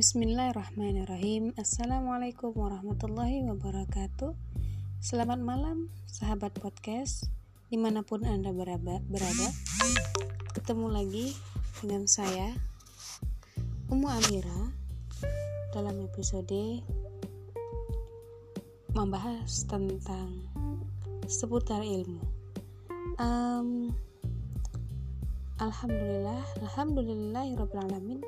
Bismillahirrahmanirrahim. Assalamualaikum warahmatullahi wabarakatuh. Selamat malam sahabat podcast Di mana pun anda berada, berada. Ketemu lagi dengan saya Umu Amira Dalam episode Membahas tentang Seputar ilmu. Um, Alhamdulillah Alhamdulillahirrahmanirrahim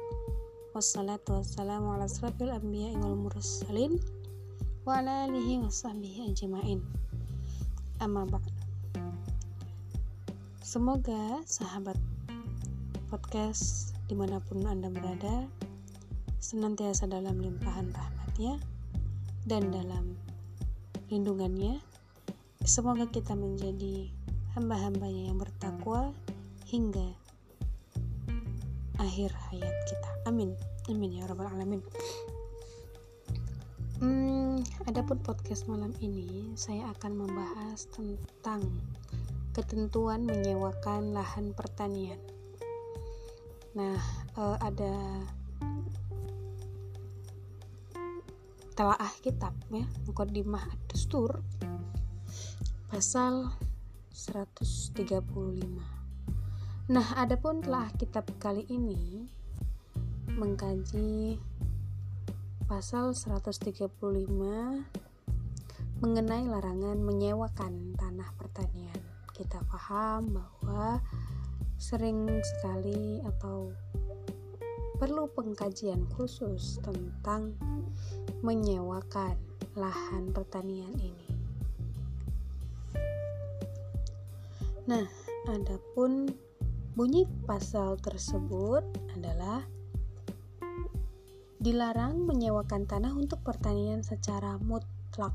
wassalatu wassalamu ala asrafil anbiya wal mursalin wa ala alihi wa ajma'in. Amma ba'd. Semoga sahabat podcast di mana pun anda berada senantiasa dalam limpahan rahmatnya dan dalam lindungannya. Semoga kita menjadi hamba-hambanya yang bertakwa hingga akhir hayat kita. Amin. Amin ya rabbal alamin. Hmm, adapun podcast malam ini saya akan membahas tentang ketentuan menyewakan lahan pertanian. Nah, uh, ada telaah kitab ya, Mukaddimah Ad-Dustur pasal 135 Nah, adapun telah kitab kali ini mengkaji pasal 135 mengenai larangan menyewakan tanah pertanian. Kita paham bahwa sering sekali atau perlu pengkajian khusus tentang menyewakan lahan pertanian ini. Nah, adapun Bunyi pasal tersebut adalah dilarang menyewakan tanah untuk pertanian secara mutlak,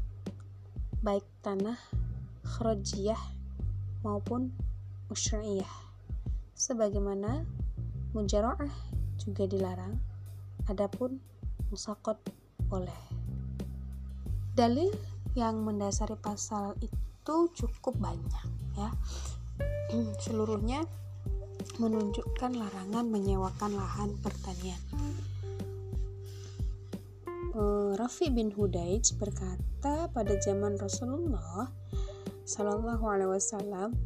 baik tanah khrojiyah maupun usyriyah. Sebagaimana mujaro'ah juga dilarang, adapun musakot boleh. Dalil yang mendasari pasal itu cukup banyak ya. Seluruhnya menunjukkan larangan menyewakan lahan pertanian. Eh, Rafi bin Hudaij berkata pada zaman Rasulullah Shallallahu Alaihi Wasallam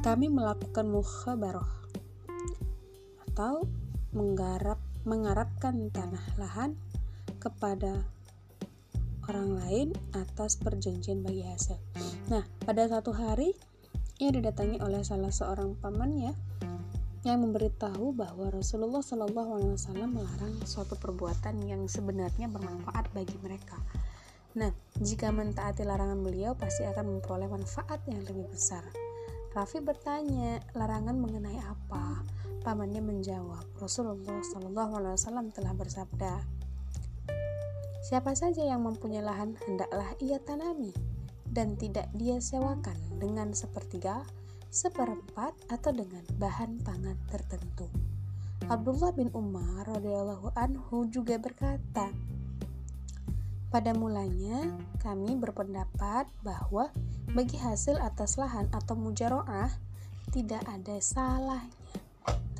kami melakukan mukhabaroh atau menggarap mengarapkan tanah lahan kepada orang lain atas perjanjian bagi hasil. Nah, pada satu hari ia didatangi oleh salah seorang pamannya yang memberitahu bahwa Rasulullah Wasallam melarang suatu perbuatan yang sebenarnya bermanfaat bagi mereka. Nah, jika mentaati larangan beliau pasti akan memperoleh manfaat yang lebih besar. Rafi bertanya, larangan mengenai apa? Pamannya menjawab, Rasulullah Wasallam telah bersabda, Siapa saja yang mempunyai lahan hendaklah ia tanami dan tidak dia sewakan dengan sepertiga, seperempat, atau dengan bahan pangan tertentu. Abdullah bin Umar radhiyallahu anhu juga berkata, pada mulanya kami berpendapat bahwa bagi hasil atas lahan atau mujaroah tidak ada salahnya.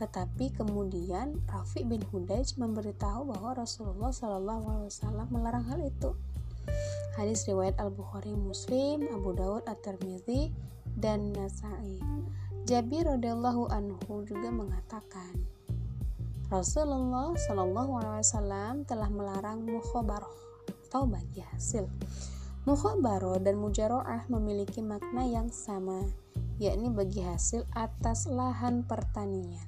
Tetapi kemudian Rafi bin Hudaij memberitahu bahwa Rasulullah Shallallahu Alaihi Wasallam melarang hal itu. Hadis riwayat Al-Bukhari Muslim, Abu Daud At-Tirmidzi dan Nasai. Jabir radhiyallahu anhu juga mengatakan, Rasulullah Shallallahu alaihi wasallam telah melarang mukhabaroh atau bagi hasil. Mukhabaroh dan mujaroah memiliki makna yang sama, yakni bagi hasil atas lahan pertanian.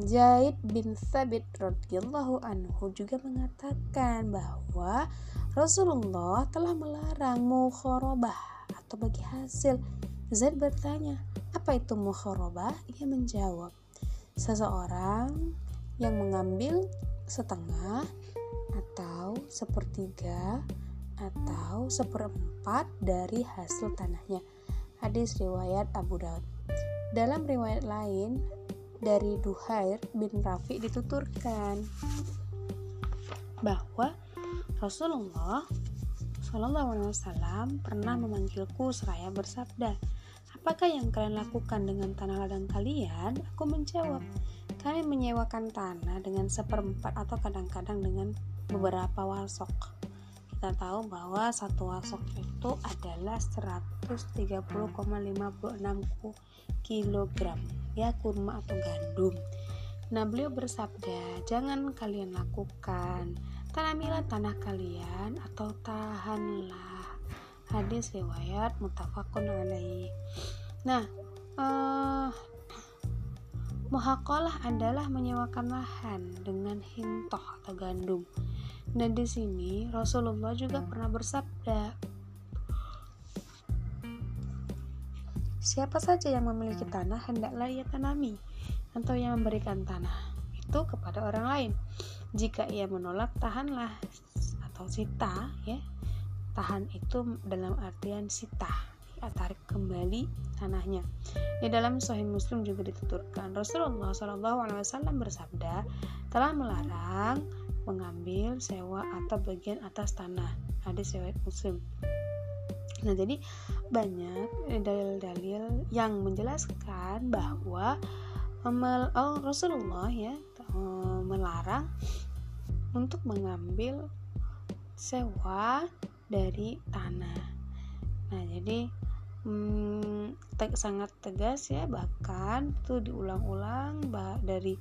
Zaid bin Thabit radhiyallahu anhu juga mengatakan bahwa Rasulullah telah melarang mukharabah atau bagi hasil. Zaid bertanya, apa itu mukharabah? Ia menjawab, seseorang yang mengambil setengah atau sepertiga atau seperempat dari hasil tanahnya. Hadis riwayat Abu Daud. Dalam riwayat lain, dari Duhair bin Rafi dituturkan bahwa Rasulullah Shallallahu Alaihi Wasallam pernah memanggilku seraya bersabda, apakah yang kalian lakukan dengan tanah ladang kalian? Aku menjawab, kami menyewakan tanah dengan seperempat atau kadang-kadang dengan beberapa wasok kita tahu bahwa satu wasok itu adalah 130,56 kg ya kurma atau gandum. Nah beliau bersabda jangan kalian lakukan. Tanamilah tanah kalian atau tahanlah. Hadis riwayat mutafakun alaih. Nah muhakolah adalah menyewakan lahan dengan hintoh atau gandum. Dan di sini Rasulullah juga pernah bersabda, Siapa saja yang memiliki tanah hendaklah ia tanami atau yang memberikan tanah itu kepada orang lain. Jika ia menolak, tahanlah atau sita ya. Tahan itu dalam artian sita, ya, tarik kembali tanahnya. Di dalam Sahih Muslim juga dituturkan Rasulullah SAW bersabda telah melarang mengambil, sewa atau bagian atas tanah. Hadis riwayat Muslim. Nah, jadi banyak dalil-dalil yang menjelaskan bahwa oh, Rasulullah ya eh, melarang untuk mengambil sewa dari tanah. Nah, jadi hmm, te sangat tegas ya bahkan itu diulang-ulang dari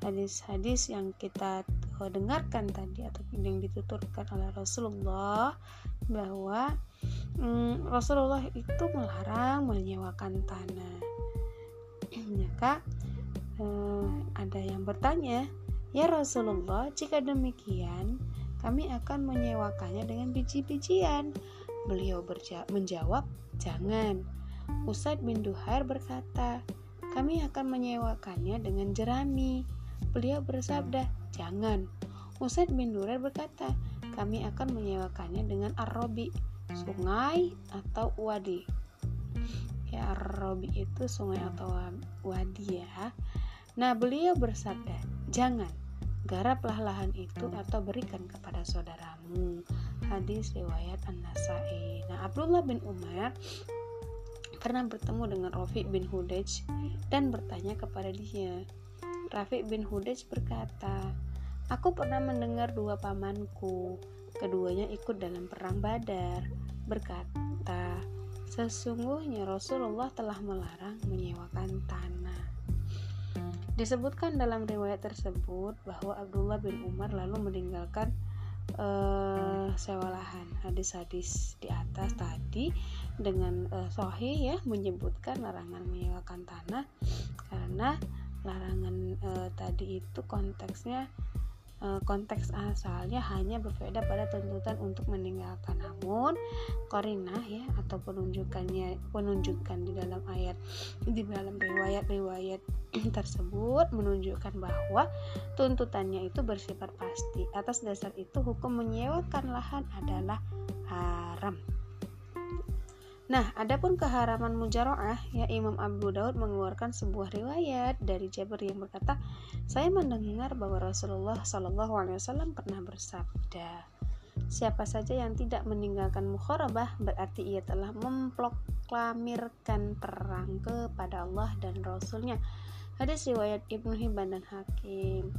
hadis-hadis yang kita dengarkan tadi atau yang dituturkan oleh Rasulullah bahwa um, Rasulullah itu melarang menyewakan tanah. Maka uh, ada yang bertanya, "Ya Rasulullah, jika demikian, kami akan menyewakannya dengan biji-bijian." Beliau menjawab, "Jangan." Usaid bin Duhair berkata, "Kami akan menyewakannya dengan jerami." Beliau bersabda, Jangan. Usaid bin Durer berkata, kami akan menyewakannya dengan arrobi, sungai atau wadi. Ya, arrobi itu sungai atau wadi ya. Nah, beliau bersabda, jangan garaplah lahan itu atau berikan kepada saudaramu. Hadis riwayat An-Nasai. Nah, Abdullah bin Umar pernah bertemu dengan Rafi bin Hudaj dan bertanya kepada dia, Rafiq bin Hudaj berkata, Aku pernah mendengar dua pamanku, keduanya ikut dalam perang badar, berkata, Sesungguhnya Rasulullah telah melarang menyewakan tanah. Disebutkan dalam riwayat tersebut bahwa Abdullah bin Umar lalu meninggalkan uh, sewa lahan. Hadis-hadis di atas tadi dengan uh, sahih ya menyebutkan larangan menyewakan tanah karena larangan e, tadi itu konteksnya konteks asalnya hanya berbeda pada tuntutan untuk meninggalkan namun korinah ya atau penunjukannya penunjukan di dalam ayat di dalam riwayat-riwayat tersebut menunjukkan bahwa tuntutannya itu bersifat pasti. Atas dasar itu hukum menyewakan lahan adalah haram Nah, adapun keharaman mujaroah, ya Imam Abu Daud mengeluarkan sebuah riwayat dari Jabir yang berkata, saya mendengar bahwa Rasulullah Shallallahu Alaihi Wasallam pernah bersabda, siapa saja yang tidak meninggalkan mukharabah berarti ia telah memproklamirkan perang kepada Allah dan Rasulnya. Hadis riwayat Ibnu Hibban dan Hakim.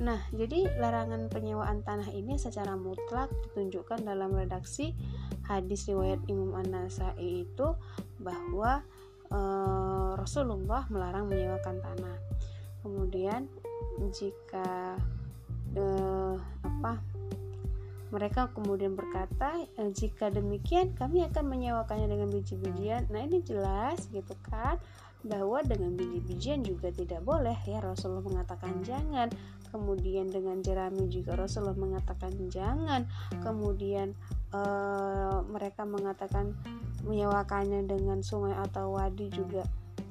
Nah, jadi larangan penyewaan tanah ini secara mutlak ditunjukkan dalam redaksi hadis riwayat Imam An-Nasai itu bahwa e, Rasulullah melarang menyewakan tanah. Kemudian jika e, apa mereka kemudian berkata e, jika demikian kami akan menyewakannya dengan biji-bijian. Nah, ini jelas gitu kan bahwa dengan biji-bijian juga tidak boleh ya Rasulullah mengatakan jangan kemudian dengan jerami juga Rasulullah mengatakan jangan. Kemudian uh, mereka mengatakan menyewakannya dengan sungai atau wadi juga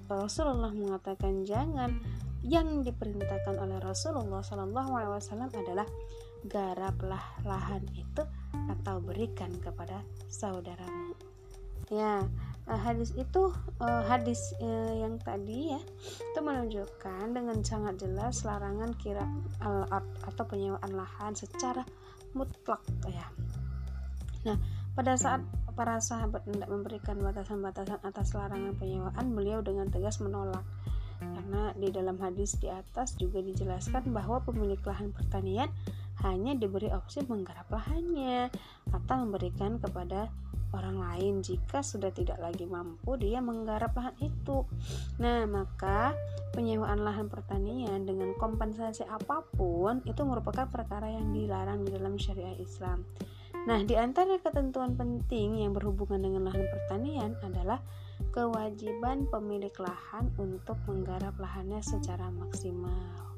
Rasulullah mengatakan jangan. Yang diperintahkan oleh Rasulullah Shallallahu Alaihi adalah garaplah lahan itu atau berikan kepada saudaramu. Ya uh, hadis itu uh, hadis uh, yang tadi ya itu menunjukkan dengan sangat jelas larangan kira al atau penyewaan lahan secara mutlak ya. Nah, pada saat para sahabat tidak memberikan batasan-batasan atas larangan penyewaan, beliau dengan tegas menolak. karena di dalam hadis di atas juga dijelaskan bahwa pemilik lahan pertanian hanya diberi opsi menggarap lahannya atau memberikan kepada orang lain jika sudah tidak lagi mampu dia menggarap lahan itu. Nah, maka penyewaan lahan pertanian dengan kompensasi apa pun itu merupakan perkara yang dilarang di dalam syariah Islam. Nah, di antara ketentuan penting yang berhubungan dengan lahan pertanian adalah kewajiban pemilik lahan untuk menggarap lahannya secara maksimal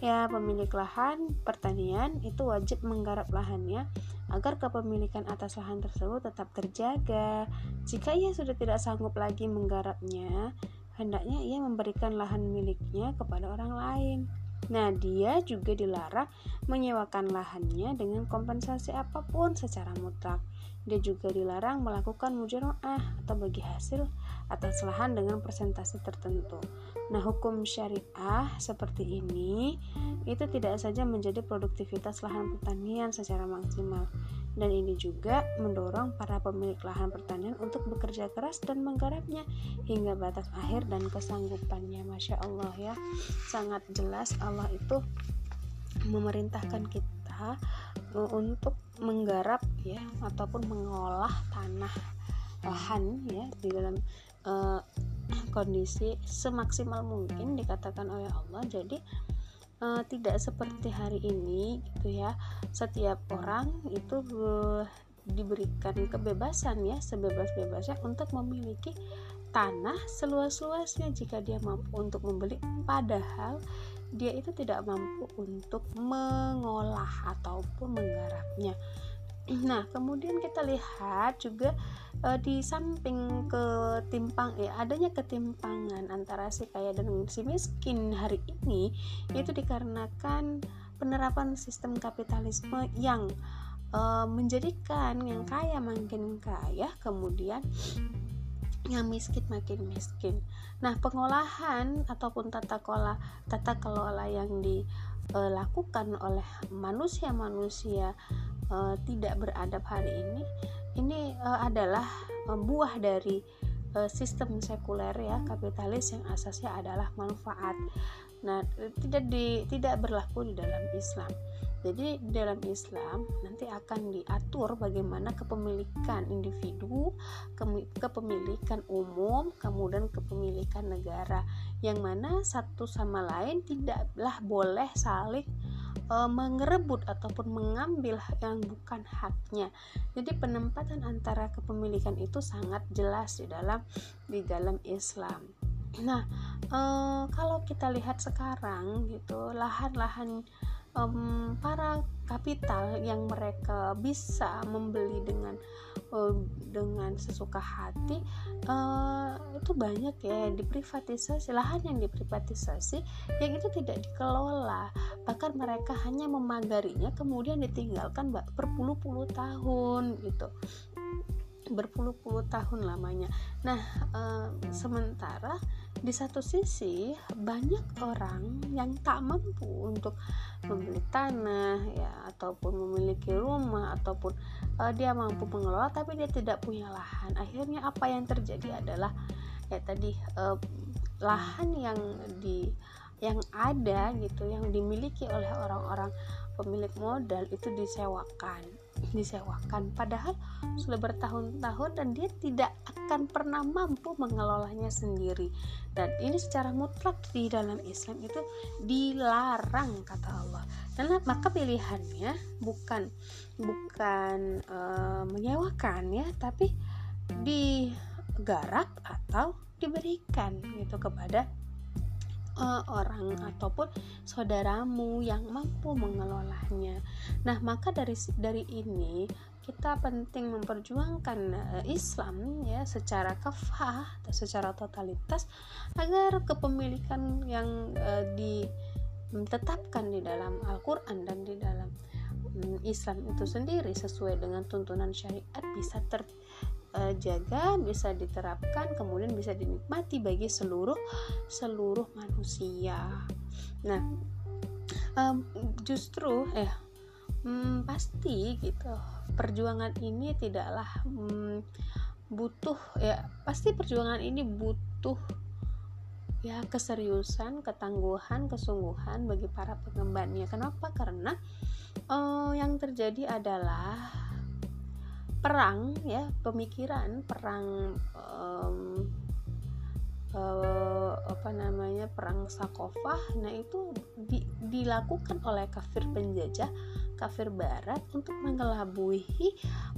ya pemilik lahan pertanian itu wajib menggarap lahannya agar kepemilikan atas lahan tersebut tetap terjaga. Jika ia sudah tidak sanggup lagi menggarapnya, hendaknya ia memberikan lahan miliknya kepada orang lain. Nah, dia juga dilarang menyewakan lahannya dengan kompensasi apa pun secara mutlak. Dia juga dilarang melakukan mujaroah atau bagi hasil atas lahan dengan persentase tertentu. Nah, hukum syariah seperti ini itu tidak saja menjadi produktivitas lahan pertanian secara maksimal, dan ini juga mendorong para pemilik lahan pertanian untuk bekerja keras dan menggarapnya hingga batas akhir dan kesanggupannya. Masya Allah ya, sangat jelas Allah itu memerintahkan kita untuk menggarap ya ataupun mengolah tanah lahan ya di dalam uh, kondisi semaksimal mungkin dikatakan oleh Allah. Jadi uh, tidak seperti hari ini gitu ya. Setiap orang itu uh, diberikan kebebasan ya sebebas-bebasnya untuk memiliki tanah seluas-luasnya. Jika dia mampu untuk membeli padahal dia itu tidak mampu untuk mengolah ataupun menggarapnya. Nah, kemudian kita lihat juga e, di samping ketimpang ya adanya ketimpangan antara si kaya dan si miskin hari ini itu dikarenakan penerapan sistem kapitalisme yang e, menjadikan yang kaya makin kaya, kemudian yang miskin makin miskin. Nah, pengolahan ataupun tata kelola tata kelola yang dilakukan oleh manusia-manusia uh, tidak beradab hari ini ini uh, adalah uh, buah dari uh, sistem sekuler ya kapitalis yang asasnya adalah manfaat. Nah, tidak di tidak berlaku di dalam Islam. Jadi di dalam Islam nanti akan diatur bagaimana kepemilikan individu, kepemilikan umum, kemudian kepemilikan negara yang mana satu sama lain tidaklah boleh saling e, mengerebut ataupun mengambil yang bukan haknya. Jadi penempatan antara kepemilikan itu sangat jelas di dalam di dalam Islam. Nah, e, kalau kita lihat sekarang gitu lahan-lahan um, para kapital yang mereka bisa membeli dengan uh, dengan sesuka hati uh, itu banyak ya diprivatisasi lahan yang diprivatisasi yang itu tidak dikelola bahkan mereka hanya memagarinya kemudian ditinggalkan berpuluh-puluh tahun gitu berpuluh-puluh tahun lamanya. Nah, e, sementara di satu sisi banyak orang yang tak mampu untuk membeli tanah ya ataupun memiliki rumah ataupun e, dia mampu mengelola tapi dia tidak punya lahan. Akhirnya apa yang terjadi adalah ya tadi e, lahan yang di yang ada gitu yang dimiliki oleh orang-orang pemilik modal itu disewakan disewakan. Padahal sudah bertahun-tahun dan dia tidak akan pernah mampu mengelolanya sendiri. Dan ini secara mutlak di dalam Islam itu dilarang kata Allah. Dan maka pilihannya bukan bukan e, menyewakan ya tapi digarap atau diberikan gitu kepada uh, orang ataupun saudaramu yang mampu mengelolanya. Nah, maka dari dari ini kita penting memperjuangkan uh, Islam ya secara kafah atau secara totalitas agar kepemilikan yang uh, ditetapkan di dalam Al-Qur'an dan di dalam um, Islam itu sendiri sesuai dengan tuntunan syariat bisa ter uh, jaga bisa diterapkan kemudian bisa dinikmati bagi seluruh seluruh manusia nah justru eh um, pasti gitu perjuangan ini tidaklah um, butuh ya pasti perjuangan ini butuh ya keseriusan, ketangguhan, kesungguhan bagi para pengembannya. Kenapa? Karena uh, yang terjadi adalah perang ya, pemikiran perang um, uh, apa namanya perang Sakofah. Nah itu di, dilakukan oleh kafir penjajah kafir barat untuk mengelabui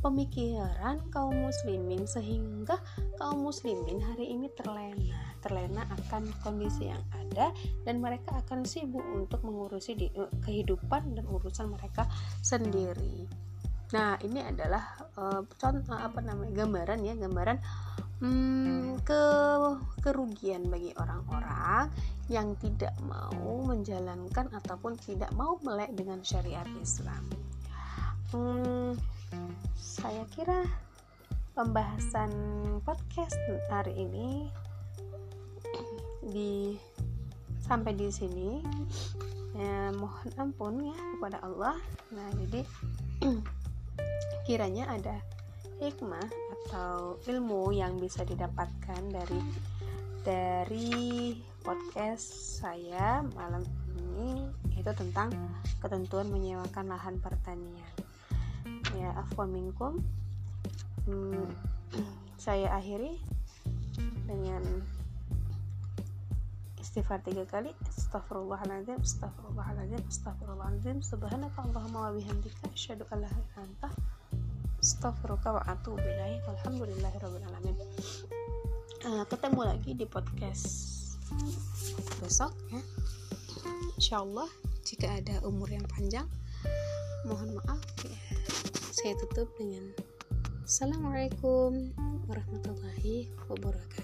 pemikiran kaum muslimin sehingga kaum muslimin hari ini terlena terlena akan kondisi yang ada dan mereka akan sibuk untuk mengurusi di, eh, kehidupan dan urusan mereka sendiri. Nah, ini adalah uh, contoh apa namanya gambaran ya, gambaran hmm, ke kerugian bagi orang-orang yang tidak mau menjalankan ataupun tidak mau melek dengan syariat Islam. Hmm, saya kira pembahasan podcast hari ini di sampai di sini ya, mohon ampun ya kepada Allah. Nah, jadi kiranya ada hikmah atau ilmu yang bisa didapatkan dari dari podcast saya malam ini. Itu tentang ketentuan menyewakan lahan pertanian. Ya afwan minkum. Hmm, saya akhiri dengan istighfar tiga kali. Astagfirullahaladzim astagfirullahaladzim astagfirullahaladzim subhanaka allahumma wa bihamdika asyhadu an la ilaha anta astaghfiruka wa atubu ilaik alhamdulillahirabbil uh, ketemu lagi di podcast besok ya. Insyaallah jika ada umur yang panjang mohon maaf ya. Saya tutup dengan assalamualaikum warahmatullahi wabarakatuh